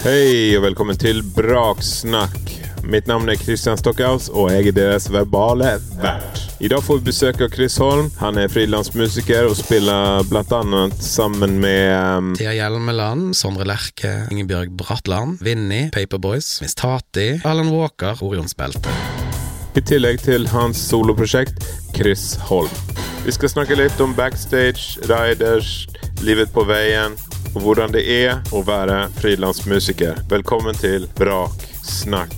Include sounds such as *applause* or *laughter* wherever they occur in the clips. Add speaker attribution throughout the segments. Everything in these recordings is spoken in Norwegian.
Speaker 1: Hei og velkommen til Braksnakk. Mitt navn er Christian Stockhaus, og jeg er deres verbale vert. I dag får vi besøk av Chris Holm. Han er frilansmusiker og spiller bl.a. sammen med um,
Speaker 2: Thea Hjelmeland, Sondre Lerche, Ingebjørg Bratland, Vinni, Paperboys, Miss Tati, Alan Walker, Orionsbeltet
Speaker 1: I tillegg til hans soloprosjekt Chris Holm. Vi skal snakke litt om backstage, riders, livet på veien og hvordan det er å være frilansmusiker. Velkommen til Braksnakk.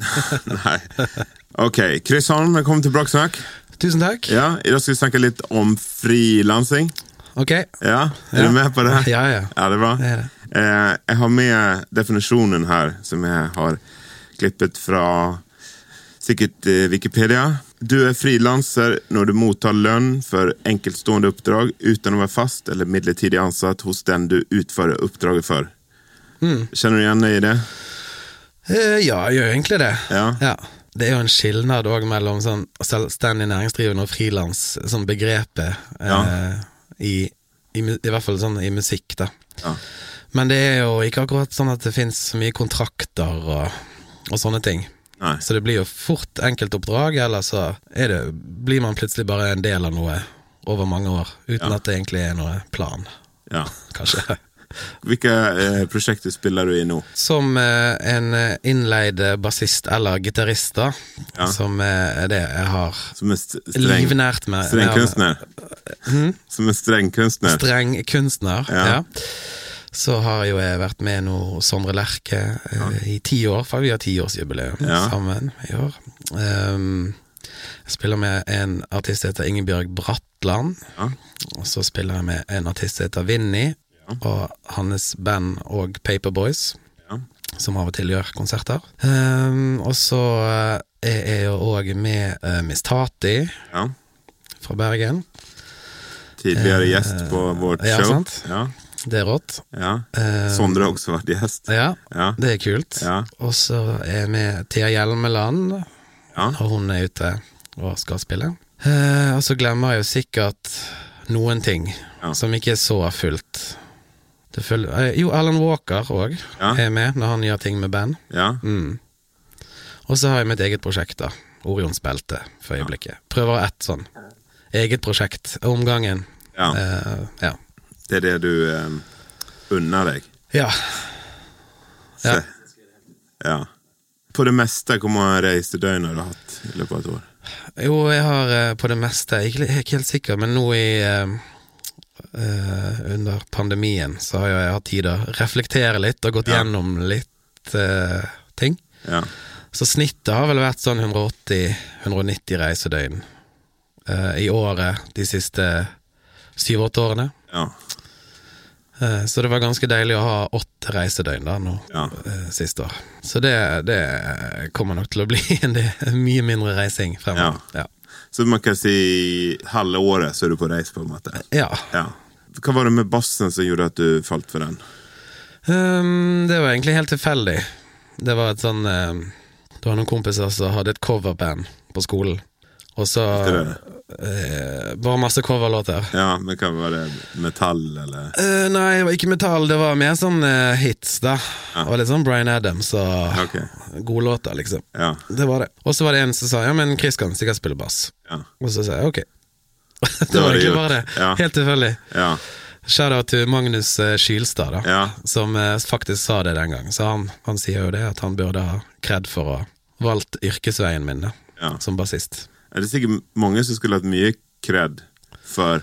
Speaker 1: *laughs*
Speaker 3: Nei. Ok, Chris Holm, velkommen til Braksnakk.
Speaker 2: Tusen takk.
Speaker 3: Ja, I dag skal vi snakke litt om frilansing.
Speaker 2: Ok.
Speaker 3: Ja, Er
Speaker 2: Ja.
Speaker 3: du med på det? *laughs*
Speaker 2: Ja, ja.
Speaker 3: Ja, det er bra.
Speaker 2: Det er det.
Speaker 3: Eh, jeg har med definisjonen her, som jeg har klippet fra sikkert eh, Wikipedia. Du er frilanser når du mottar lønn for enkeltstående oppdrag uten å være fast eller midlertidig ansatt hos den du utfører oppdraget for.
Speaker 2: Mm.
Speaker 3: Kjenner du igjen deg i det?
Speaker 2: Eh, ja, jeg gjør egentlig det.
Speaker 3: Ja.
Speaker 2: Det er jo en skilnad òg mellom sånn selvstendig næringsdrivende og frilans, sånn begrepet, eh, i, i, i hvert fall sånn i musikk, da.
Speaker 3: Ja.
Speaker 2: Men det er jo ikke akkurat sånn at det fins så mye kontrakter og, og sånne ting.
Speaker 3: Nei.
Speaker 2: Så det blir jo fort enkeltoppdrag, eller så det, blir man plutselig bare en del av noe over mange år, uten
Speaker 3: Ja.
Speaker 2: at det egentlig er noe plan,
Speaker 3: Ja. *laughs*
Speaker 2: kanskje.
Speaker 3: Hvilke eh, prosjekter spiller du i nå?
Speaker 2: Som eh, en eh, innleid eh, bassist eller gitarist, da,
Speaker 3: Ja.
Speaker 2: som eh, er det jeg har
Speaker 3: Som er st streng,
Speaker 2: livnært med.
Speaker 3: streng kunstner? Som er streng kunstner?
Speaker 2: Streng kunstner,
Speaker 3: Ja.
Speaker 2: ja. Så har jo jeg vært med nå Sondre Lerche eh, i ti år, for vi har tiårsjubileum
Speaker 3: Ja.
Speaker 2: sammen i år. Um, jeg spiller med en artist som heter Ingebjørg Bratland.
Speaker 3: Ja.
Speaker 2: Og så spiller jeg med en artist som heter Vinni, og hans band og Paperboys.
Speaker 3: Ja.
Speaker 2: Som av og til gjør konserter. Um, og så eh, er jeg jo òg med uh, Miss Tati
Speaker 3: Ja.
Speaker 2: fra Bergen.
Speaker 3: Tidligere gjest på vårt
Speaker 2: ja,
Speaker 3: show.
Speaker 2: sant.
Speaker 3: Ja,
Speaker 2: Det er rått.
Speaker 3: ja.
Speaker 2: Ehm,
Speaker 3: Sondre har også vært gjest.
Speaker 2: Ja,
Speaker 3: Ja.
Speaker 2: det er kult.
Speaker 3: Ja.
Speaker 2: Og så er med Thea Hjelmeland,
Speaker 3: Ja.
Speaker 2: og hun er ute og skal spille. Eh, og så glemmer jeg jo sikkert noen ting
Speaker 3: Ja.
Speaker 2: som ikke er så fullt. Eh, jo, Alan Walker òg er med når han gjør ting med band.
Speaker 3: ja.
Speaker 2: Mm. Og så har jeg mitt eget prosjekt, da. Orionsbelte, for øyeblikket. Prøver ett sånn eget prosjekt om gangen.
Speaker 3: ja.
Speaker 2: Eh, ja.
Speaker 3: Det er det du eh, unner deg.
Speaker 2: ja. Ja.
Speaker 3: Ja. På det meste, hvor mange reisedøgn har du hatt i løpet av et år?
Speaker 2: Jo, jeg har eh, på det meste, jeg er ikke- helt sikker, men nå i uh, Under pandemien så har jeg hatt tid å reflektere litt og gått
Speaker 3: Ja.
Speaker 2: gjennom litt uh, ting.
Speaker 3: Ja.
Speaker 2: Så snittet har vel vært sånn 180-190 reisedøgn uh, i året de siste syv-åtte årene.
Speaker 3: Ja.
Speaker 2: Eh, så det var ganske deilig å ha åtte reisedøgn da nå
Speaker 3: Ja.
Speaker 2: eh, siste år. Så det, det kommer nok til å bli *laughs* en mye mindre reising fremover. Ja.
Speaker 3: Så man kan si halve året så er du på reis, på en måte.
Speaker 2: ja.
Speaker 3: Ja. Hva var det med bassen som gjorde at du falt for den?
Speaker 2: Um, det var egentlig helt tilfeldig. Det var et sånn um, Det var noen kompiser som hadde et coverband på skolen. Og så
Speaker 3: Ikke det?
Speaker 2: Eh, Bare masse coverlåter.
Speaker 3: Ja, men hva var det? Metall, eller?
Speaker 2: Uh, nei, det var ikke metall, det var mer sånn uh, hits, da.
Speaker 3: Ja.
Speaker 2: Og litt sånn Bryan Adams og
Speaker 3: okay.
Speaker 2: gode låter, liksom.
Speaker 3: Ja.
Speaker 2: Det var det. Og så var det en som sa ja, men Chris kan sikkert spille bass.
Speaker 3: Ja.
Speaker 2: Og så sa jeg ok. det *laughs*
Speaker 3: var
Speaker 2: egentlig bare det.
Speaker 3: Ja.
Speaker 2: Helt tilfeldig.
Speaker 3: Ja.
Speaker 2: Shout-out til Magnus Skylstad, da.
Speaker 3: Ja.
Speaker 2: som faktisk sa det den gang. Så han, han sier jo det, at han burde ha kred for å ha valgt yrkesveien min da, som bassist.
Speaker 3: Er det sikkert mange som skulle hatt mye kred for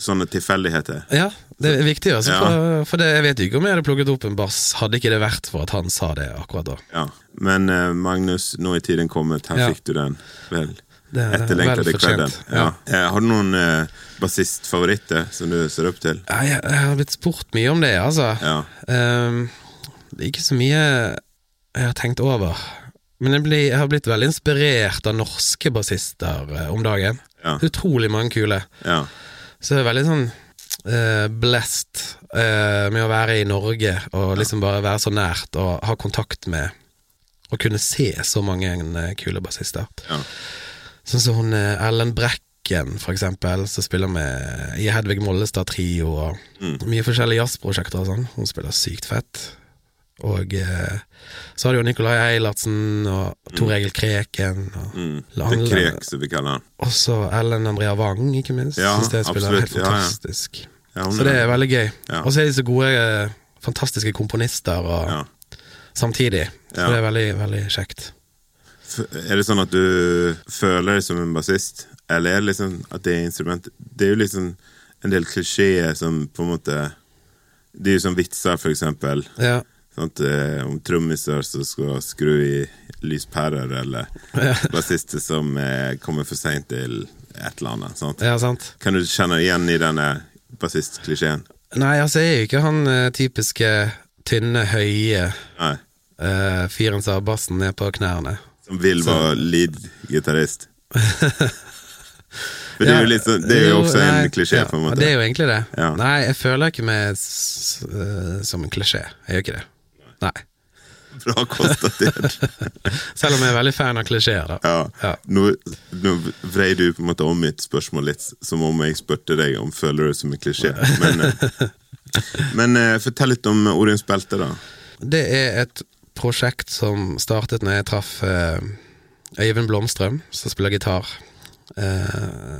Speaker 3: sånne tilfeldigheter?
Speaker 2: Ja, det er viktig, altså,
Speaker 3: Ja.
Speaker 2: for, for det, jeg vet ikke om jeg hadde plukket opp en bass, hadde ikke det vært for at han sa det akkurat da.
Speaker 3: Ja. Men uh, Magnus, nå er tiden kommet. Her
Speaker 2: Ja.
Speaker 3: fikk du den. Vel.
Speaker 2: Er
Speaker 3: Etterlengtede
Speaker 2: vel
Speaker 3: Ja. Ja. Eh, har du noen eh, bassistfavoritter som du ser opp til?
Speaker 2: Ja, jeg, jeg har blitt spurt mye om det, altså.
Speaker 3: Ja.
Speaker 2: Ehm, det er ikke så mye jeg har tenkt over. Men jeg, blir, jeg har blitt veldig inspirert av norske bassister eh, om dagen.
Speaker 3: Ja.
Speaker 2: Utrolig mange kule.
Speaker 3: ja.
Speaker 2: Så jeg er veldig sånn uh, blessed uh, med å være i Norge og liksom bare være så nært og ha kontakt med Og kunne se så mange kule bassister.
Speaker 3: Ja.
Speaker 2: Sånn som hun Ellen Brekken, for eksempel, som spiller med i Hedvig Mollestad Trio og mye forskjellige jazzprosjekter og sånn. Hun spiller sykt fett. Og eh, så har du jo Nikolai Eilertsen og Tor Egil Kreken. Og,
Speaker 3: Mm. Det krek, som vi kaller han.
Speaker 2: og så Ellen Andrea Wang, ikke minst.
Speaker 3: Ja,
Speaker 2: Synes det spiller
Speaker 3: helt
Speaker 2: helt
Speaker 3: Ja, ja.
Speaker 2: fantastisk.
Speaker 3: Ja,
Speaker 2: Så det er veldig gøy. Og så er de så gode, eh, fantastiske komponister og, samtidig. Så det er veldig, veldig kjekt.
Speaker 3: Er det sånn at du føler deg som en bassist, eller er det liksom at det er instrument Det er jo liksom en del klisjeer som på en måte Det er jo som vitser, for eksempel.
Speaker 2: Ja.
Speaker 3: Sant? eh, Om trommiser som skal skru i lyspærer, eller *laughs* bassister som eh, kommer for seint til et eller annet. Sant?
Speaker 2: ja, sant.
Speaker 3: Kan du kjenne igjen i denne bassistklisjeen?
Speaker 2: Nei, altså, jeg er jo ikke han eh, typiske tynne, høye
Speaker 3: Nei.
Speaker 2: uh, fyren som har bassen ned på knærne.
Speaker 3: Som vil være lead-gitarist? *laughs* For det er jo sånn Det er jo også
Speaker 2: nei,
Speaker 3: en klisjé,
Speaker 2: ja,
Speaker 3: på en måte.
Speaker 2: Det er jo egentlig det.
Speaker 3: Ja.
Speaker 2: Nei, jeg føler ikke meg som en klisjé. Jeg gjør ikke det. Nei.
Speaker 3: Bra konstatert. *laughs*
Speaker 2: Selv om jeg er veldig fan av klisjeer, da.
Speaker 3: Ja.
Speaker 2: Ja.
Speaker 3: Nå, nå vrei du på en måte om mitt spørsmål litt, som om jeg spurte deg om føler du som en klisjé. Men, *laughs* eh, men eh, fortell litt om Orions belte, da.
Speaker 2: Det er et prosjekt som startet når jeg traff eh, Øyvind Blomstrøm, som spiller gitar.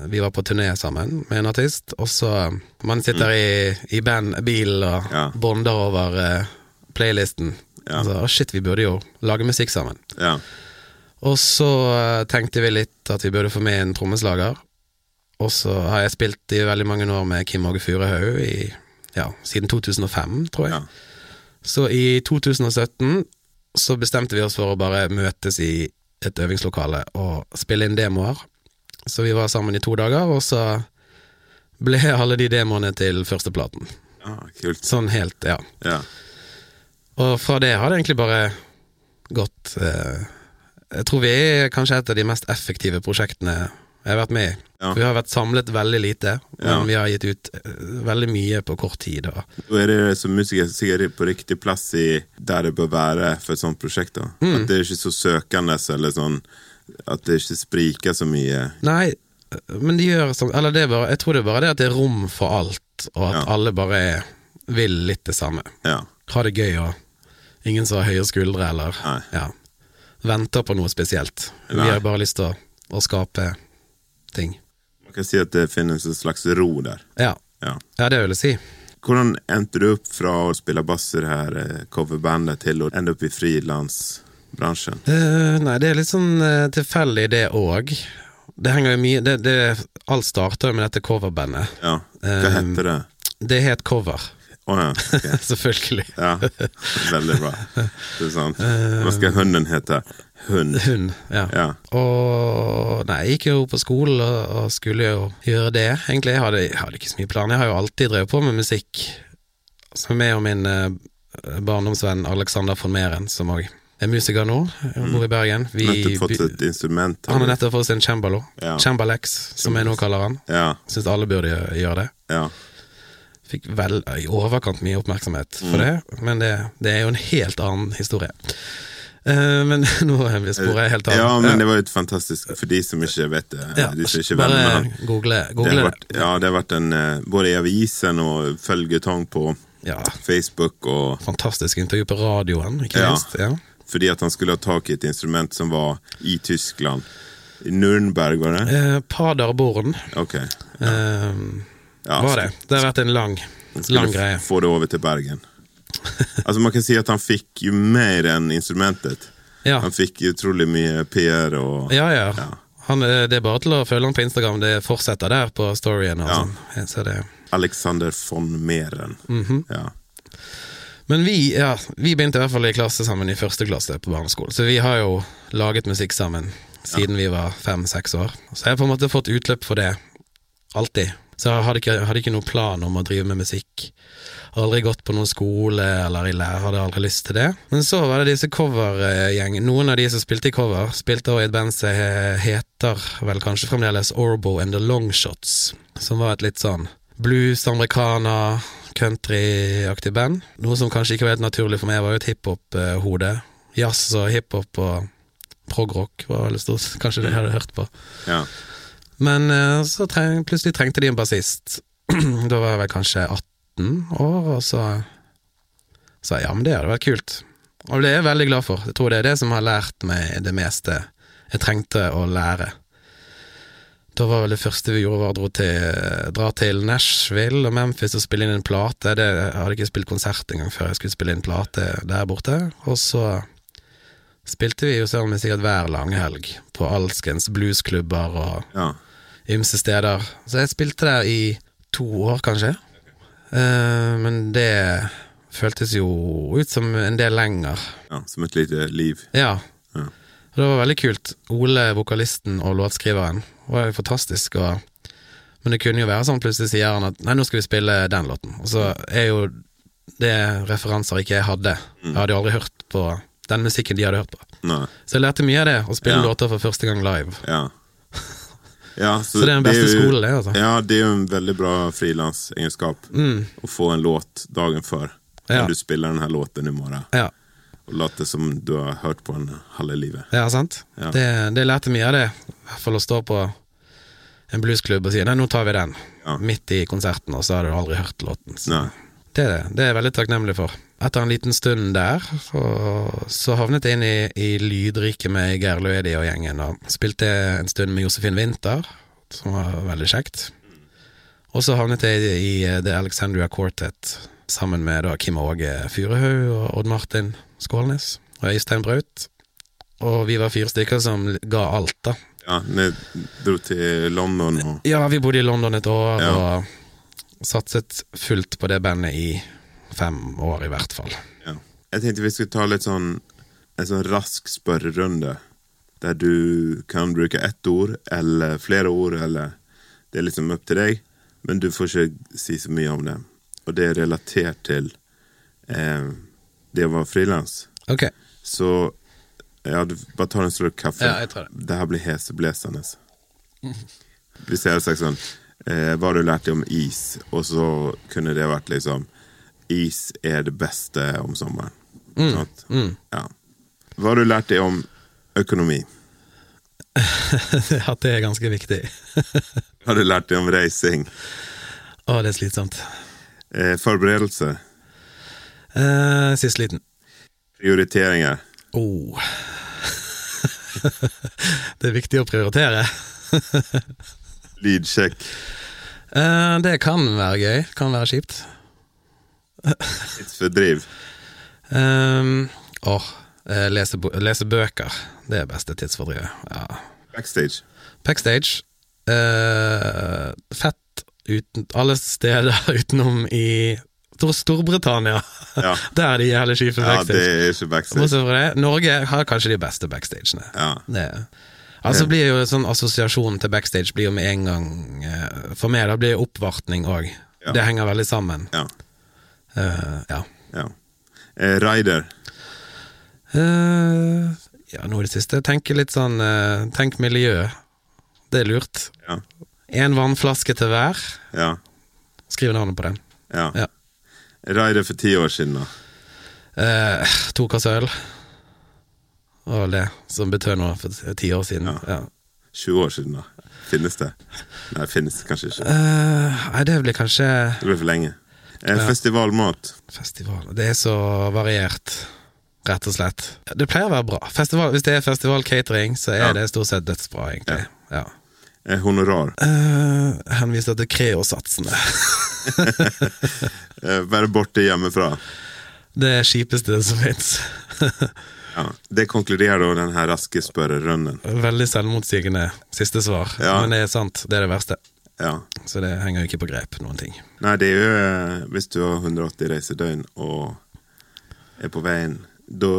Speaker 2: Vi var på turné sammen med en artist, og så Man sitter i, i bandbilen og
Speaker 3: Ja.
Speaker 2: bonder over playlisten.
Speaker 3: Ja.
Speaker 2: Altså, shit, vi burde jo lage musikk sammen.
Speaker 3: Ja.
Speaker 2: Og så eh, tenkte vi litt at vi burde få med en trommeslager. Og så har jeg spilt i veldig mange år med Kim Åge Furuhaug ja, siden 2005, tror jeg.
Speaker 3: Ja.
Speaker 2: Så i 2017 så bestemte vi oss for å bare møtes i et øvingslokale og spille inn demoer. Så vi var sammen i to dager, og så ble alle de demoene til førsteplaten.
Speaker 3: Ah, kult.
Speaker 2: Sånn helt, ja.
Speaker 3: Ja.
Speaker 2: Og fra det har det egentlig bare gått eh, Jeg tror vi er kanskje et av de mest effektive prosjektene jeg har vært med i.
Speaker 3: Ja.
Speaker 2: Vi har vært samlet veldig lite, men
Speaker 3: Ja.
Speaker 2: vi har gitt ut eh, veldig mye på kort tid. Og,
Speaker 3: er det som musiker sikkert på riktig plass i der det bør være for et sånt prosjekt? da?
Speaker 2: Mm.
Speaker 3: At det er ikke så søkende, eller sånn At det ikke spriker så mye?
Speaker 2: Nei, men de gjør sånn Eller det er bare, jeg tror det er bare det at det er rom for alt, og at
Speaker 3: Ja.
Speaker 2: alle bare vil litt det samme.
Speaker 3: Ja.
Speaker 2: Ha det gøy og ingen som har høye skuldre eller ja, venter på noe spesielt. Vi har bare lyst til å, å skape ting.
Speaker 3: Man kan si at det finnes en slags ro der.
Speaker 2: Ja.
Speaker 3: Ja.
Speaker 2: ja, det vil jeg si.
Speaker 3: Hvordan endte du opp fra å spille bass i det her eh, coverbandet til å ende opp i frilansbransjen?
Speaker 2: Uh, nei, det er litt sånn uh, tilfeldig, det òg. Det henger jo mye det, det, Alt starter jo med dette coverbandet.
Speaker 3: Ja. Hva heter det?
Speaker 2: Det het Cover,
Speaker 3: Å ja. Okay. *laughs*
Speaker 2: selvfølgelig.
Speaker 3: Ja, veldig bra. Det er sant. Hva skal hunden hete? Hund.
Speaker 2: Hund, ja.
Speaker 3: Ja.
Speaker 2: Og nei, jeg gikk jo på skolen og, skulle jo gjøre det, egentlig. Jeg hadde, jeg hadde ikke så mye planer. Jeg har jo alltid drevet på med musikk. Så meg og min eh, barndomsvenn Alexander von Meren, som òg er musiker nå, og bor i Bergen. Vi,
Speaker 3: Nettopp fått et instrument.
Speaker 2: han har nettopp fått seg en cembalo.
Speaker 3: Ja.
Speaker 2: Cembalex, som jeg nå kaller han.
Speaker 3: Ja,
Speaker 2: Syns alle burde gjøre det.
Speaker 3: ja.
Speaker 2: Fikk vel i overkant mye oppmerksomhet for
Speaker 3: Mm.
Speaker 2: det, men det, det er jo en helt annen historie. Uh, men *laughs* nå sporer jeg helt av.
Speaker 3: Ja, men det var jo fantastisk For de som ikke vet det.
Speaker 2: Ja,
Speaker 3: de som ikke
Speaker 2: bare
Speaker 3: han.
Speaker 2: google, google det.
Speaker 3: vært, ja, det har vært en eh, Både i avisen og følgetong på
Speaker 2: Ja,
Speaker 3: Facebook og
Speaker 2: fantastisk intervju på radioen, ikke minst. Ja.
Speaker 3: Fordi at han skulle ha tak i et instrument som var i Tyskland. I Nürnberg, var det?
Speaker 2: Eh, Paderborn
Speaker 3: Ok.
Speaker 2: eh,
Speaker 3: Ja,
Speaker 2: var det. Det har vært en lang, lang greie.
Speaker 3: få det over til Bergen. *laughs* altså Man kan si at han fikk jo mer enn instrumentet.
Speaker 2: Ja,
Speaker 3: Han fikk utrolig mye PR og
Speaker 2: ja. ja.
Speaker 3: Ja.
Speaker 2: Han, eh, det er bare til å følge han på Instagram. Det fortsetter der på storyen. Altså.
Speaker 3: Ja.
Speaker 2: sånn.
Speaker 3: Alexander von Meren.
Speaker 2: Mhm.
Speaker 3: ja.
Speaker 2: Men vi, ja, vi begynte i hvert fall i klasse sammen i første klasse på barneskolen, så vi har jo laget musikk sammen siden vi var fem-seks år. Så jeg har på en måte fått utløp for det, alltid. Så jeg hadde ikke, hadde ikke noen plan om å drive med musikk. Aldri gått på noen skole eller i lære, hadde aldri lyst til det. Men så var det disse covergjengene. Noen av de som spilte i cover, spilte også i et band som heter vel kanskje fremdeles Orbo and the Longshots, som var et litt sånn blues, americana, countryaktig band. Noe som kanskje ikke var helt naturlig for meg, var jo et hiphop-hode. Jazz og hiphop og progrock var veldig stort, kanskje det jeg hadde hørt på.
Speaker 3: ja.
Speaker 2: Men eh, så treng, plutselig trengte de en bassist. *clears throat* da var jeg vel kanskje 18 år, og så sa jeg ja, men det hadde vært kult. Og det er jeg veldig glad for. Jeg tror det er det som har lært meg det meste jeg trengte å lære. Da var vel det første vi gjorde, var å til, dra til Nashville og Memphis og spille inn en plate. Det, jeg hadde ikke spilt konsert engang før jeg skulle spille inn plate der borte. Og så spilte vi jo søren meg sikkert hver langhelg på alskens bluesklubber og
Speaker 3: Ja.
Speaker 2: Ymse steder. Så jeg spilte der i to år, kanskje. Uh, men det føltes jo ut som en del lenger.
Speaker 3: ja. Som et lite liv.
Speaker 2: Ja.
Speaker 3: Ja.
Speaker 2: Og det var veldig kult. Ole, vokalisten og låtskriveren, var jo fantastisk. Og, men det kunne jo være sånn, plutselig sier han at nei, nå skal vi spille den låten. Og så er jo det referanser ikke jeg hadde. Jeg hadde jo aldri hørt på den musikken de hadde hørt på.
Speaker 3: Nei.
Speaker 2: Så jeg lærte mye av det, å spille
Speaker 3: Ja.
Speaker 2: låter for første gang live.
Speaker 3: Ja. Ja
Speaker 2: Så det er den beste skolen, det, altså.
Speaker 3: Ja, det er jo en veldig bra frilansegenskap.
Speaker 2: Mm.
Speaker 3: Å få en låt dagen før.
Speaker 2: Ja.
Speaker 3: Når du spiller denne låten i morgen.
Speaker 2: Ja.
Speaker 3: Og late som du har hørt på den halve livet.
Speaker 2: Ja, sant?
Speaker 3: Ja.
Speaker 2: Det, det lærte mye av det. I hvert fall å stå på en bluesklubb og si 'nei, nå tar vi den',
Speaker 3: Ja.
Speaker 2: midt i konserten, og så har du aldri hørt låten. Så
Speaker 3: Nei.
Speaker 2: Det, er det. det er jeg veldig takknemlig for. Etter en liten stund der, så, så havnet jeg inn i, i lydriket med Geir Løedi og gjengen, og spilte en stund med Josefin Winther, som var veldig kjekt. Og så havnet jeg i i The Alexandria Quartet sammen med da Kim Åge Furuhaug og Odd Martin Skålnes og Øystein Braut. Og vi var fire stykker som ga alt, da.
Speaker 3: Ja, vi dro til London og
Speaker 2: Ja, vi bodde i London et år
Speaker 3: Ja.
Speaker 2: og satset fullt på det bandet i fem år, i hvert fall.
Speaker 3: ja. Jeg tenkte vi skulle ta litt sånn en sånn rask spørrerunde. Der du kan bruke ett ord eller flere ord, eller Det er liksom opp til deg, men du får ikke si så mye om det. Og det er relatert til eh, det å være frilans.
Speaker 2: Ok.
Speaker 3: Så ja, du bare tar en slurk kaffe.
Speaker 2: Ja, jeg tror det.
Speaker 3: det her blir heseblesende. Vi ser sagt sånn eh, Hva du lært deg om is? Og så kunne det vært liksom Is er det beste om sommeren. Sant? Ja. Hva har du lært deg om økonomi? *laughs*
Speaker 2: At det er ganske viktig. *laughs*
Speaker 3: Har du lært deg om reising?
Speaker 2: Å, det er slitsomt.
Speaker 3: Eh, forberedelse?
Speaker 2: Eh, sist liten.
Speaker 3: Prioriteringer?
Speaker 2: Oh. *laughs* det er viktig å prioritere.
Speaker 3: Lydsjekk?
Speaker 2: Uh, det kan være gøy. Kan være kjipt.
Speaker 3: Tidsfordriv?
Speaker 2: Um, Åh, eh, lese, lese bøker. Det er beste tidsfordrivet. Ja.
Speaker 3: Backstage?
Speaker 2: Backstage. Uh, fett uten, alle steder *laughs* utenom i Stor Storbritannia.
Speaker 3: Ja. *laughs*
Speaker 2: Der er de jævlig kjipe
Speaker 3: Ja, det er ikke backstage.
Speaker 2: Bortsett fra det, Norge har kanskje de beste backstagene.
Speaker 3: Ja.
Speaker 2: Det. Altså blir jo sånn assosiasjonen til backstage blir jo med en gang eh, For meg da blir det oppvartning òg.
Speaker 3: Ja.
Speaker 2: Det henger veldig sammen.
Speaker 3: Ja.
Speaker 2: Uh, ja.
Speaker 3: ja. Uh, rider?
Speaker 2: Uh, ja, nå i det siste. Tenke litt sånn eh, Tenk miljø. Det er lurt.
Speaker 3: Ja.
Speaker 2: Én vannflaske til hver.
Speaker 3: Ja.
Speaker 2: Skriv navnet på den.
Speaker 3: ja.
Speaker 2: Ja.
Speaker 3: Rider for ti år siden, da?
Speaker 2: Eh, to kasser øl. Og det som betød noe for ti år siden.
Speaker 3: Ja.
Speaker 2: Ja.
Speaker 3: 20 år siden, da? Finnes det? Nei, finnes det kanskje ikke.
Speaker 2: Uh, nei, det blir kanskje
Speaker 3: Det blir for lenge. Eh, Festivalmat.
Speaker 2: festival. Det er så variert, rett og slett. Det pleier å være bra. Festival, hvis det er festivalcatering, så er
Speaker 3: Ja.
Speaker 2: det stort sett dødsbra, egentlig. Ja.
Speaker 3: Eh, honorar.
Speaker 2: Uh, henviser til Creo-satsene. *laughs*
Speaker 3: Eh, være borte hjemmefra.
Speaker 2: Det kjipeste som fins. *laughs*
Speaker 3: Ja. Det konkluderer da den her raske spørrerunden.
Speaker 2: Veldig selvmotsigende siste svar,
Speaker 3: Ja.
Speaker 2: men det er sant. Det er det verste.
Speaker 3: Ja.
Speaker 2: Så det henger jo ikke på grep, noen ting.
Speaker 3: Nei, det er jo eh, Hvis du har 180 reisedøgn og er på veien, da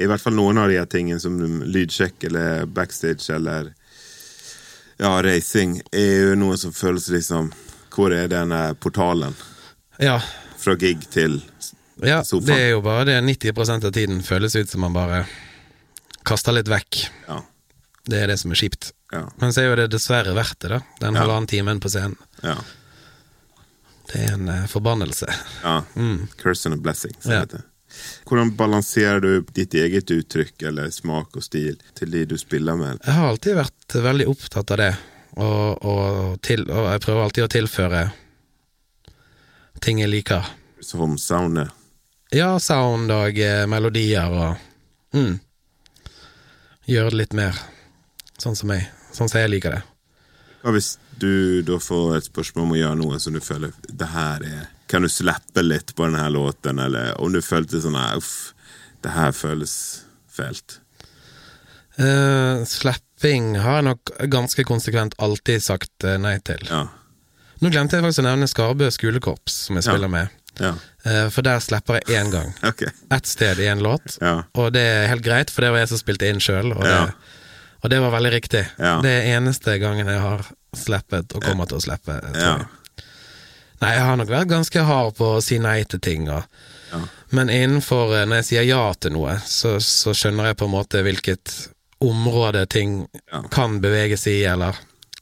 Speaker 3: I hvert fall noen av de tingene som lydsjekk eller backstage eller ja, reising, er jo noe som føles liksom Hvor er denne portalen?
Speaker 2: Ja,
Speaker 3: Fra gig til
Speaker 2: ja
Speaker 3: Sofaen.
Speaker 2: det er jo bare det 90% av tiden føles ut som man bare kaster litt vekk.
Speaker 3: Ja.
Speaker 2: Det er det som er kjipt.
Speaker 3: Ja.
Speaker 2: Men så er jo det dessverre verdt det, da. Den
Speaker 3: Ja.
Speaker 2: halvannen timen på scenen.
Speaker 3: Ja.
Speaker 2: Det er en uh, forbannelse.
Speaker 3: ja. Curse and a blessing.
Speaker 2: Mm. Ja.
Speaker 3: det. Hvordan balanserer du ditt eget uttrykk eller smak og stil til de du spiller med?
Speaker 2: Jeg har alltid vært veldig opptatt av det. Og, og, til, og jeg prøver alltid å tilføre ting jeg liker.
Speaker 3: Som soundet.
Speaker 2: Ja, sound og eh, melodier og mm. Gjøre det litt mer sånn som meg. Sånn som jeg liker det.
Speaker 3: Hva hvis du da får et spørsmål om å gjøre noe som du føler det her er Kan du slippe litt på denne låten, eller om du følte sånn Uff, det her føles fælt.
Speaker 2: Uh, slapping har jeg nok ganske konsekvent alltid sagt eh, nei til.
Speaker 3: Ja.
Speaker 2: Nå glemte jeg faktisk å nevne Skarbø skolekorps, som jeg
Speaker 3: Ja.
Speaker 2: spiller med.
Speaker 3: Ja.
Speaker 2: Eh, for der slipper jeg én gang. *laughs*
Speaker 3: okay.
Speaker 2: Ett sted i en låt.
Speaker 3: Ja.
Speaker 2: Og det er helt greit, for det var jeg som spilte inn sjøl, og,
Speaker 3: Ja.
Speaker 2: det- og det var veldig riktig.
Speaker 3: Ja.
Speaker 2: Det er eneste gangen jeg har sleppet, og kommer til å slippe.
Speaker 3: Ja.
Speaker 2: jeg. Nei, jeg har nok vært ganske hard på å si nei til ting, og,
Speaker 3: Ja.
Speaker 2: men innenfor eh, Når jeg sier ja til noe, så, så skjønner jeg på en måte hvilket område ting kan beveges i, eller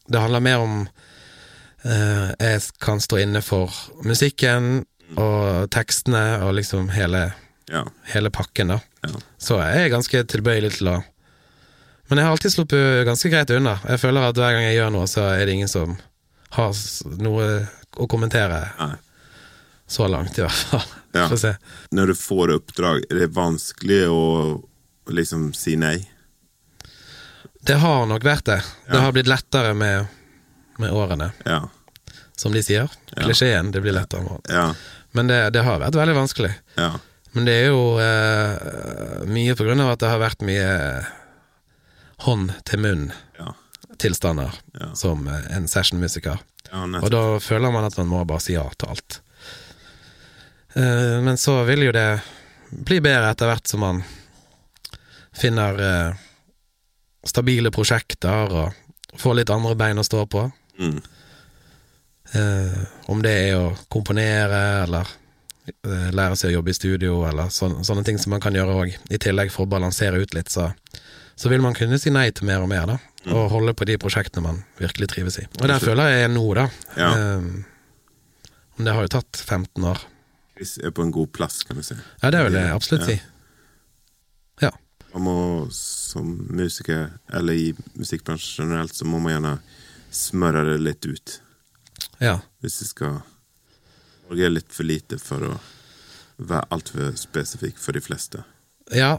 Speaker 2: Det handler mer om eh, Jeg kan stå inne for musikken og tekstene og liksom hele,
Speaker 3: Ja.
Speaker 2: hele pakken, da.
Speaker 3: Ja.
Speaker 2: Så jeg er ganske tilbøyelig til å Men jeg har alltid sluppet ganske greit unna. Jeg føler at hver gang jeg gjør noe, så er det ingen som har noe å kommentere.
Speaker 3: Nei.
Speaker 2: Så langt, i hvert fall. *laughs*
Speaker 3: Ja.
Speaker 2: Få se.
Speaker 3: Når du får oppdrag, er det vanskelig å liksom si nei?
Speaker 2: Det har nok vært det. Det har blitt lettere med, med årene,
Speaker 3: Ja.
Speaker 2: Som de sier. Klisjeen. Det blir lettere.
Speaker 3: Ja.
Speaker 2: Men det, det har vært veldig vanskelig.
Speaker 3: Ja.
Speaker 2: Men det er jo eh, mye på grunn av at det har vært mye hånd til munn-tilstander
Speaker 3: Ja.
Speaker 2: Som eh, en sessionmusiker.
Speaker 3: ja
Speaker 2: Og da føler man at man må bare si ja til alt. Eh, men så vil jo det bli bedre etter hvert som man finner eh, stabile prosjekter og får litt andre bein å stå på.
Speaker 3: Mm.
Speaker 2: Eh, om det er å komponere, eller eh, lære seg å jobbe i studio, eller sånne, sånne ting som man kan gjøre òg, i tillegg for å balansere ut litt, så, så vil man kunne si nei til mer og mer, da. Og holde på de prosjektene man virkelig trives i. Og der føler jeg nå, da.
Speaker 3: Ja.
Speaker 2: Eh, det har jo tatt 15 år.
Speaker 3: Chris er på en god plass, kan du si.
Speaker 2: Ja, det vil jeg absolutt
Speaker 3: Ja.
Speaker 2: si. Ja.
Speaker 3: Man må som musiker, eller i musikkbransjen generelt, så må man gjerne smøre det litt ut.
Speaker 2: Ja.
Speaker 3: Hvis jeg skal Norge er litt for lite for å være altfor spesifikk for de fleste.
Speaker 2: ja.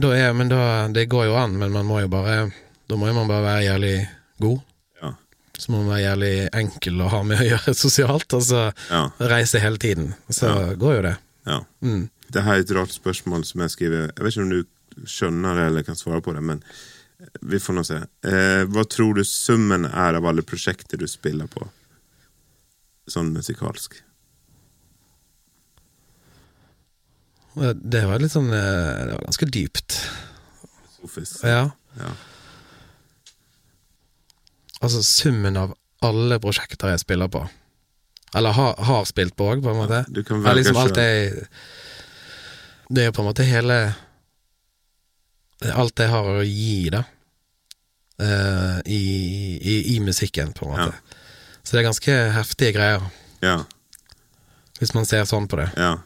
Speaker 2: Da er, men da, det går jo an, men man må jo bare Da må man bare være jævlig god.
Speaker 3: Ja.
Speaker 2: Så må man være jævlig enkel å ha med å gjøre *laughs* sosialt, og så
Speaker 3: Ja.
Speaker 2: reise hele tiden. Så
Speaker 3: Ja.
Speaker 2: går jo det.
Speaker 3: ja.
Speaker 2: Mm.
Speaker 3: Det her er et rart spørsmål som jeg skriver Jeg vet ikke om du skjønner det eller kan svare på det, men vi får nå se. Eh, hva tror du summen er av alle prosjekter du spiller på? Sånn musikalsk.
Speaker 2: Det var litt sånn eh, Det var ganske dypt.
Speaker 3: Sofisk.
Speaker 2: Ja.
Speaker 3: Ja.
Speaker 2: Altså summen av alle prosjekter jeg spiller på. Eller har, har spilt på òg, på en måte.
Speaker 3: Du kan velge
Speaker 2: liksom alt jeg Det er jo på en måte hele Alt jeg har å gi, da. Uh, i, i, I musikken, på en måte. Så det er ganske heftige greier,
Speaker 3: Ja.
Speaker 2: hvis man ser sånn på det.
Speaker 3: ja.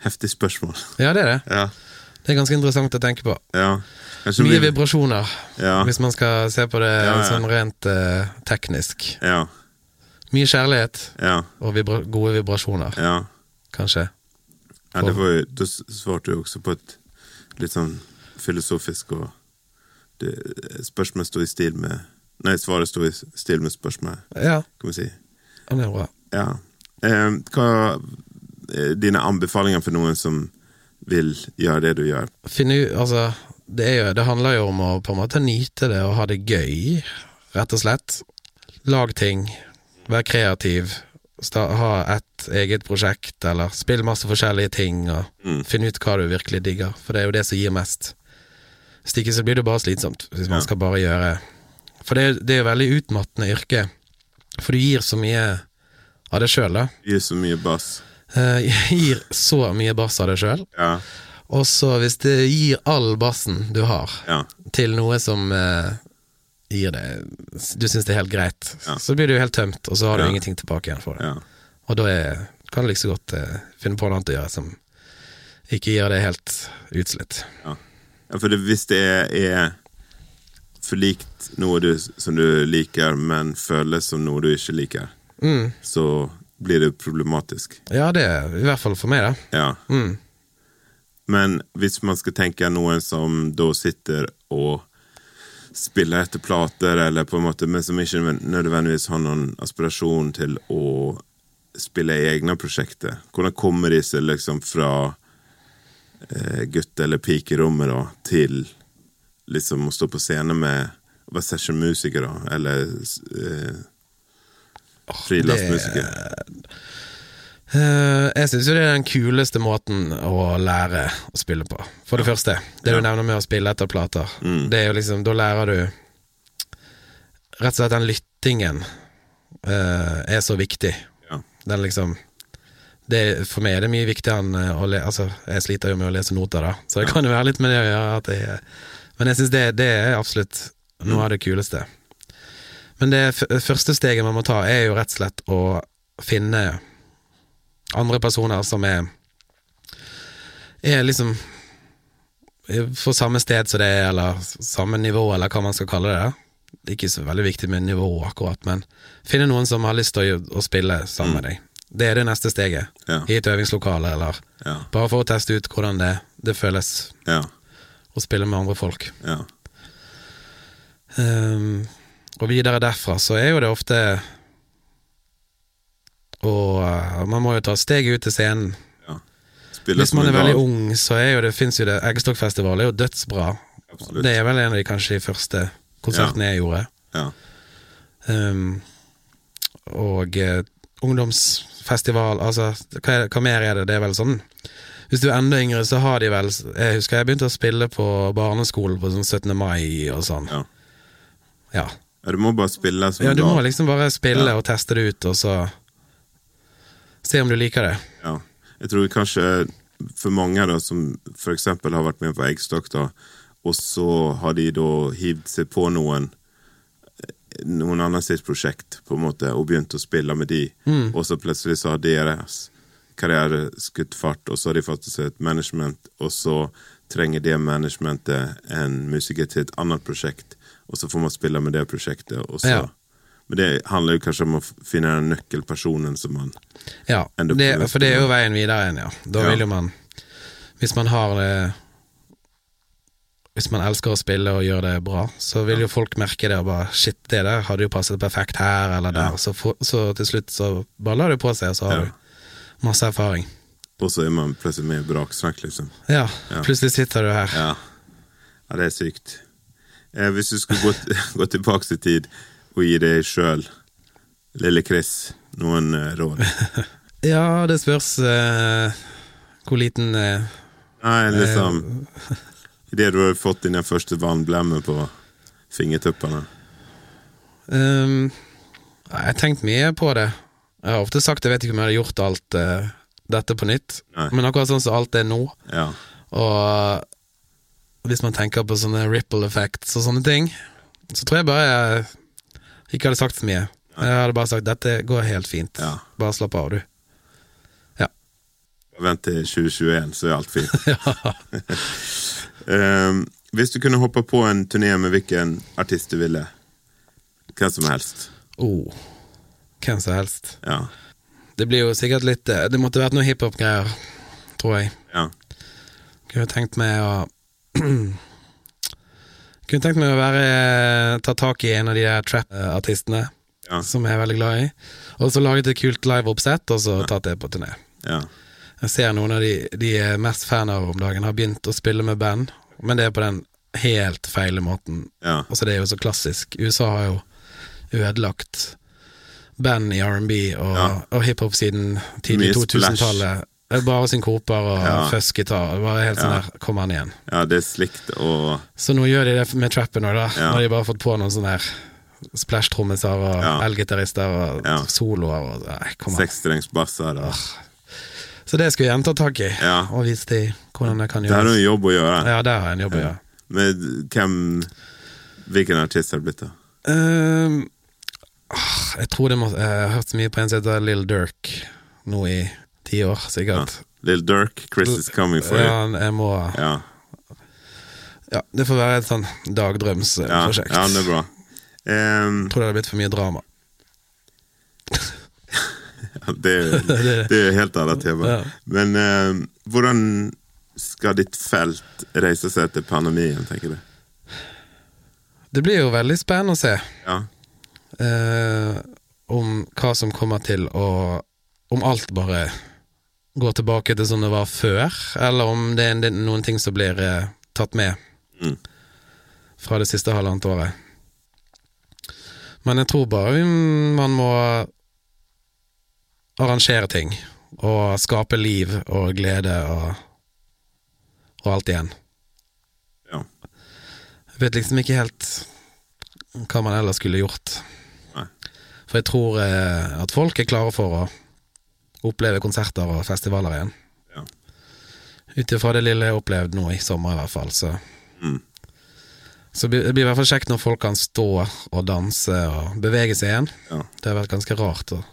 Speaker 3: Heftig spørsmål.
Speaker 2: Ja, det er det.
Speaker 3: Ja.
Speaker 2: Det er ganske interessant å tenke på.
Speaker 3: ja.
Speaker 2: Mye
Speaker 3: vi-
Speaker 2: vibrasjoner,
Speaker 3: Ja.
Speaker 2: hvis man skal se på det sånn rent uh, teknisk.
Speaker 3: Ja.
Speaker 2: Mye kjærlighet
Speaker 3: Ja.
Speaker 2: og vibra gode vibrasjoner,
Speaker 3: Ja.
Speaker 2: kanskje.
Speaker 3: ja det var jo, da svarte du også på et litt sånn filosofisk og det, Spørsmålet står i stil med Nei, svaret sto i stil med spørsmålet,
Speaker 2: Ja,
Speaker 3: kan vi si.
Speaker 2: ja, det er bra.
Speaker 3: Ja. Eh, hva er dine anbefalinger for noen som vil gjøre det du gjør?
Speaker 2: Finne ut Altså, det, er jo, det handler jo om å på en måte nyte det og ha det gøy, rett og slett. Lag ting. Vær kreativ. Ha et eget prosjekt, eller spill masse forskjellige ting, og
Speaker 3: Mm.
Speaker 2: finn ut hva du virkelig digger, for det er jo det som gir mest. Hvis ikke så blir det bare slitsomt, hvis man
Speaker 3: Ja.
Speaker 2: skal bare gjøre For det, det er jo veldig utmattende yrke, for du gir så mye av deg sjøl, da.
Speaker 3: Gir så mye bass.
Speaker 2: Uh, *laughs* gir så mye bass av deg sjøl.
Speaker 3: Ja.
Speaker 2: Og så hvis det gir all bassen du har,
Speaker 3: Ja.
Speaker 2: til noe som uh, gir det Du syns det er helt greit,
Speaker 3: Ja.
Speaker 2: så blir du helt tømt, og så har du ingenting tilbake igjen for det.
Speaker 3: Ja.
Speaker 2: Og da er, kan du like så godt uh, finne på noe annet å gjøre som ikke gir deg helt utslitt.
Speaker 3: Ja, for det, hvis det er, er likt noe du, som du liker, men føles som noe du ikke liker,
Speaker 2: Mm.
Speaker 3: så blir det problematisk.
Speaker 2: Ja, det er i hvert fall for meg, da.
Speaker 3: Ja.
Speaker 2: Mm.
Speaker 3: Men hvis man skal tenke noen som da sitter og spiller etter plater, eller på en måte, men som ikke nødvendigvis har noen aspirasjon til å spille i egne prosjekter, hvordan kommer de seg liksom fra eh, gutte- eller pikerommet da, til liksom å stå på scenen med å være da, eller eh, frilansmusiker?
Speaker 2: Uh, jeg syns jo det er den kuleste måten å lære å spille på. For det første, det
Speaker 3: Ja.
Speaker 2: du nevner med å spille etter plater.
Speaker 3: Mm.
Speaker 2: Det er jo liksom, Da lærer du Rett og slett den lyttingen uh, er så viktig.
Speaker 3: Ja.
Speaker 2: Den liksom det, For meg er det mye viktigere enn eh, å le... Altså, jeg sliter jo med å lese noter, da, så det
Speaker 3: Ja.
Speaker 2: kan jo være litt med det å gjøre. At jeg, men jeg syns det, det er absolutt noe av det kuleste. Men det første steget man må ta, er jo rett og slett å finne andre personer som er Er liksom på samme sted som det er, eller samme nivå, eller hva man skal kalle det. Det er ikke så veldig viktig med nivå akkurat, men finne noen som har lyst til å, å spille sammen med deg. Det er det neste steget.
Speaker 3: Ja.
Speaker 2: I et øvingslokale, eller
Speaker 3: Ja.
Speaker 2: bare for å teste ut hvordan det, det føles
Speaker 3: Ja.
Speaker 2: Å spille med andre folk.
Speaker 3: Ja.
Speaker 2: Um, og videre derfra så er jo det ofte Og uh, man må jo ta steget ut til scenen.
Speaker 3: Ja.
Speaker 2: Hvis man er veldig
Speaker 3: dag.
Speaker 2: ung, så er jo det, fins jo det Eggstokkfestival er jo dødsbra.
Speaker 3: Absolutt.
Speaker 2: Det er vel en av de kanskje de første konsertene jeg gjorde.
Speaker 3: Ja.
Speaker 2: Um, og uh, ungdomsfestival Altså, hva, hva mer er det? Det er vel sånn Hvis du er enda yngre, så har de vel Jeg husker jeg begynte å spille på barneskolen på sånn 17. mai og sånn.
Speaker 3: Ja.
Speaker 2: Ja.
Speaker 3: ja, du må bare spille som
Speaker 2: Ja, du må liksom bare spille
Speaker 3: Ja.
Speaker 2: og teste det ut, og så se om du liker det.
Speaker 3: Ja. Jeg tror kanskje for mange da, som eksempel har vært med på Eggstokk, da, og så har de da hivd seg på noen noen andre sitt prosjekt på en måte, og begynt å spille med de,
Speaker 2: Mm.
Speaker 3: og så plutselig så har deres karriere skutt fart, og så har de fått seg et management, og så trenger det managementet en musiker til et annet prosjekt, og så får man spille med det prosjektet, og så
Speaker 2: Ja.
Speaker 3: Men det handler jo kanskje om å finne den nøkkelpersonen som man
Speaker 2: Ja, det, for det er jo veien videre igjen, ja. Da
Speaker 3: Ja.
Speaker 2: vil jo man Hvis man har det Hvis man elsker å spille og gjør det bra, så vil jo folk merke det og bare Shit, det der hadde jo passet perfekt her eller der.
Speaker 3: Ja.
Speaker 2: Så, for, så til slutt så bare lar det på seg, og så har
Speaker 3: Ja.
Speaker 2: du masse erfaring.
Speaker 3: Og så er man plutselig med i braksnakk, liksom.
Speaker 2: Ja,
Speaker 3: Ja.
Speaker 2: plutselig sitter du her.
Speaker 3: Ja, ja det er sykt. Eh, hvis du skulle gå, *laughs* gå tilbake i tid og gi deg sjøl, lille Chris, noen eh, råd? *laughs*
Speaker 2: Ja, det spørs eh, hvor liten eh,
Speaker 3: Nei, liksom *laughs* Idet du har fått din første vannblemme på fingertuppene.
Speaker 2: Um, Jeg har tenkt mye på det. Jeg har ofte sagt jeg vet ikke om jeg hadde gjort alt uh, dette på nytt,
Speaker 3: Nei.
Speaker 2: men akkurat sånn som alt er nå,
Speaker 3: Ja.
Speaker 2: og hvis man tenker på sånne ripple effects og sånne ting, så tror jeg bare jeg ikke hadde sagt så mye. Jeg hadde bare sagt dette går helt fint.
Speaker 3: Ja.
Speaker 2: Bare slapp av, du.
Speaker 3: Vent til 2021, så er alt fint. *laughs* *laughs* Eh, hvis du kunne hoppe på en turné med hvilken artist du ville? Hvem som helst.
Speaker 2: Oh. Hvem som helst.
Speaker 3: Ja.
Speaker 2: Det blir jo sikkert litt eh, Det måtte vært noe hiphop-greier, tror jeg.
Speaker 3: ja.
Speaker 2: Kunne tenkt meg å *clears throat* Kunne tenkt meg å være ta tak i en av de der trap-artistene
Speaker 3: Ja.
Speaker 2: som jeg er veldig glad i, og så laget et kult live-oppsett, og så tatt det på turné.
Speaker 3: ja.
Speaker 2: Jeg ser noen av de de er mest fan av om dagen, har begynt å spille med band, men det er på den helt feile måten.
Speaker 3: ja.
Speaker 2: Altså, det er jo så klassisk. USA har jo ødelagt band i R&B og,
Speaker 3: Ja.
Speaker 2: og hiphop siden tidlig 2000-tallet. Det er Bare synkoper og
Speaker 3: Ja.
Speaker 2: fuzzgitar. Var helt sånn
Speaker 3: Ja.
Speaker 2: der, kom han igjen.
Speaker 3: ja, det er slikt og
Speaker 2: Så nå gjør de det med trappen òg, da.
Speaker 3: Ja.
Speaker 2: Når har de bare fått på noen sånne her splash-trommiser og
Speaker 3: Ja.
Speaker 2: elgitarister og
Speaker 3: Ja.
Speaker 2: soloer og Nei, kom an.
Speaker 3: sekstrengsbasser. og-
Speaker 2: Så det skulle jeg gjerne ta tak i,
Speaker 3: Ja.
Speaker 2: og vise dem hvordan det kan
Speaker 3: Det har du en jobb å gjøre.
Speaker 2: Ja, der har jeg en jobb å gjøre.
Speaker 3: Men hvem Hvilken artist har det blitt, da?
Speaker 2: Ehm, ah, jeg tror det må Jeg har hørt så mye på en som heter Lill Dirk nå i ti år, sikkert.
Speaker 3: Lill Dirk, Chris is coming for you.
Speaker 2: Ja, jeg må
Speaker 3: Ja.
Speaker 2: Ja, det får være et sånn dagdrømsprosjekt.
Speaker 3: ja, det er bra. Um,
Speaker 2: Tror det hadde blitt for mye drama. *laughs*
Speaker 3: ja, det, *laughs* det er jo helt annet tema.
Speaker 2: Ja.
Speaker 3: Men ehm, hvordan skal ditt felt reise seg etter pandemien, tenker du?
Speaker 2: Det blir jo veldig spennende å se
Speaker 3: Ja,
Speaker 2: eh, om hva som kommer til å Om alt bare går tilbake til sånn det var før, eller om det er noen ting som blir eh, tatt med
Speaker 3: Mm.
Speaker 2: fra det siste halvannet året. Men jeg tror bare man må arrangere ting, og skape liv og glede og, og alt igjen.
Speaker 3: ja.
Speaker 2: Jeg vet liksom ikke helt hva man ellers skulle gjort. For jeg tror eh, at folk er klare for å oppleve konserter og festivaler igjen.
Speaker 3: Ja.
Speaker 2: Ut ifra det lille jeg har opplevd nå i sommer, i hvert fall. Så,
Speaker 3: Mm.
Speaker 2: så blir- det blir i hvert fall kjekt når folk kan stå og danse og bevege seg igjen.
Speaker 3: Ja.
Speaker 2: Det har vært ganske rart å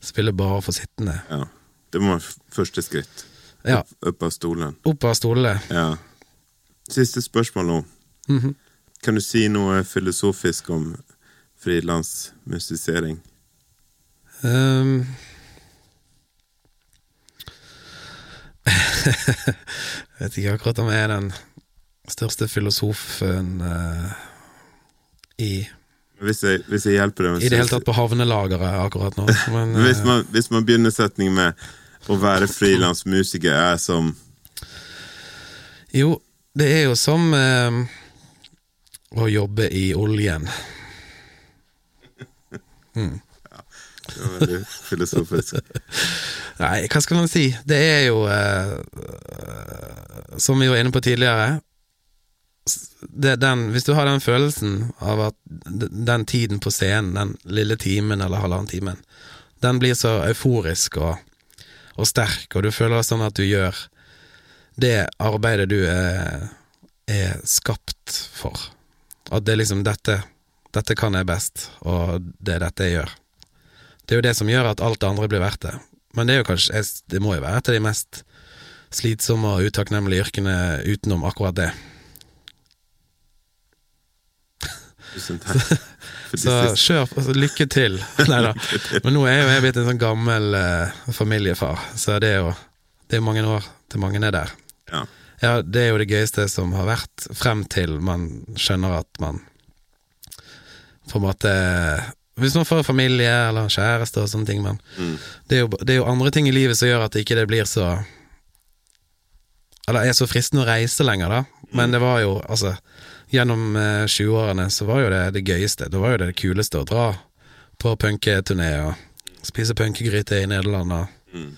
Speaker 2: spille bare for sittende.
Speaker 3: ja. Det må være første skritt.
Speaker 2: Ja,
Speaker 3: Opp, opp av stolen.
Speaker 2: opp av stolene.
Speaker 3: Ja. Siste spørsmål nå.
Speaker 2: Mhm.
Speaker 3: Kan du si noe filosofisk om frilansmusisering?
Speaker 2: Ehm. *laughs* vet ikke akkurat om jeg er den største filosofen uh, i
Speaker 3: Hvis jeg, hvis jeg hjelper deg
Speaker 2: I det hele tatt på havnelageret akkurat nå. *laughs* Men,
Speaker 3: hvis,
Speaker 2: eh,
Speaker 3: man, hvis man begynner setningen med å være frilansmusiker er som
Speaker 2: jo, det er jo som eh, å jobbe i oljen.
Speaker 3: Det var veldig filosofisk. *laughs*
Speaker 2: Nei, hva skal man si? Det er jo eh, Som vi var inne på tidligere det, den, Hvis du har den følelsen av at den tiden på scenen, den lille timen eller halvannen timen, den blir så euforisk og, og sterk, og du føler sånn at du gjør det arbeidet du er, er skapt for. At det er liksom dette Dette kan jeg best, og det er dette jeg gjør. Det er jo det som gjør at alt det andre blir verdt det. Men det er jo kanskje Det må jo være et av de mest slitsomme og utakknemlige yrkene utenom akkurat det.
Speaker 3: Tusen takk. *laughs*
Speaker 2: Så kjør, altså, lykke til. *laughs* Nei da. Men nå er jo jeg blitt en sånn gammel eh, familiefar, så det er jo Det er mange år til mange er der.
Speaker 3: ja.
Speaker 2: Ja, det er jo det gøyeste som har vært, frem til man skjønner at man på en måte Hvis man får familie eller kjæreste og sånne ting, men
Speaker 3: Mm.
Speaker 2: det, er jo, det er jo andre ting i livet som gjør at ikke det blir så Eller er så fristende å reise lenger, da. Men det var jo, altså Gjennom eh, 20-årene så var jo det det gøyeste. Det var jo det kuleste å dra på punketurné og spise punkegryte i Nederland. og
Speaker 3: Mm.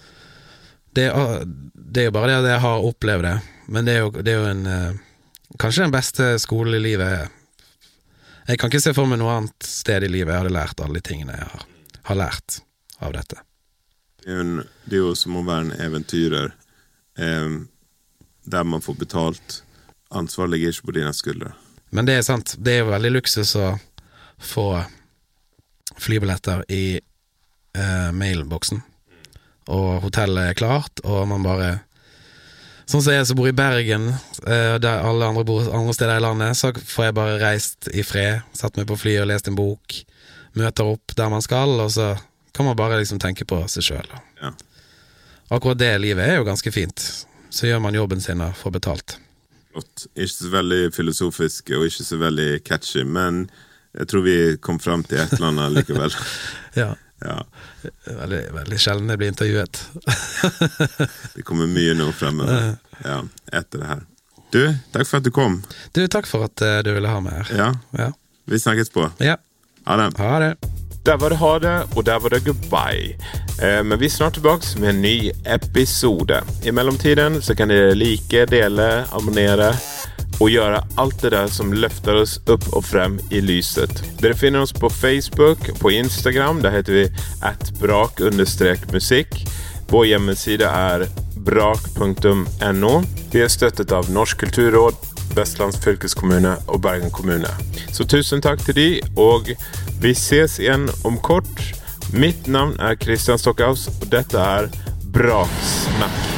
Speaker 2: det, er- det er jo bare det at jeg har opplevd det, men det er jo, det er jo en eh, Kanskje den beste skolen i livet Jeg kan ikke se for meg noe annet sted i livet jeg hadde lært alle de tingene jeg har, har lært av dette.
Speaker 3: Det er en- det er jo som å være en eventyrer eh, der man får betalt. Ansvar ligger ikke på dine skuldre.
Speaker 2: Men det er sant, det er jo veldig luksus å få flybilletter i eh, mailboksen, og hotellet er klart, og man bare Sånn som jeg som bor i Bergen, eh, der alle andre bor andre steder i landet, så får jeg bare reist i fred, satt meg på flyet og lest en bok, møter opp der man skal, og så kan man bare liksom tenke på seg sjøl.
Speaker 3: Ja.
Speaker 2: Akkurat det livet er jo ganske fint. Så gjør man jobben sin og får betalt.
Speaker 3: Flott. Ikke så veldig filosofisk og ikke så veldig catchy, men jeg tror vi kom fram til et eller annet likevel. *laughs*
Speaker 2: Ja.
Speaker 3: Ja,
Speaker 2: Veldig, veldig sjelden jeg blir intervjuet. *laughs*
Speaker 3: Det kommer mye nå fremover ja, etter det her. Du, takk for at du kom.
Speaker 2: Du, takk for at eh, du ville ha meg her.
Speaker 3: Ja,
Speaker 2: Ja.
Speaker 3: Vi snakkes på.
Speaker 2: ja.
Speaker 3: Ha det.
Speaker 2: Ha det.
Speaker 1: Der var det ha det, og der var det goodbye. Eh, men vi er snart tilbake med en ny episode. I mellomtiden så kan dere like, dele, abonnere og gjøre alt det der som løfter oss opp og frem i lyset. Dere finner oss på Facebook, på Instagram. Der heter vi atbrak-musikk. Vår hjemmeside er brak.no. Vi er støttet av Norsk kulturråd, Vestlands fylkeskommune og Bergen kommune. Så tusen takk til de, og vi ses igjen om kort. Mitt navn er Christian Stockhaus, og dette er Braksnakk.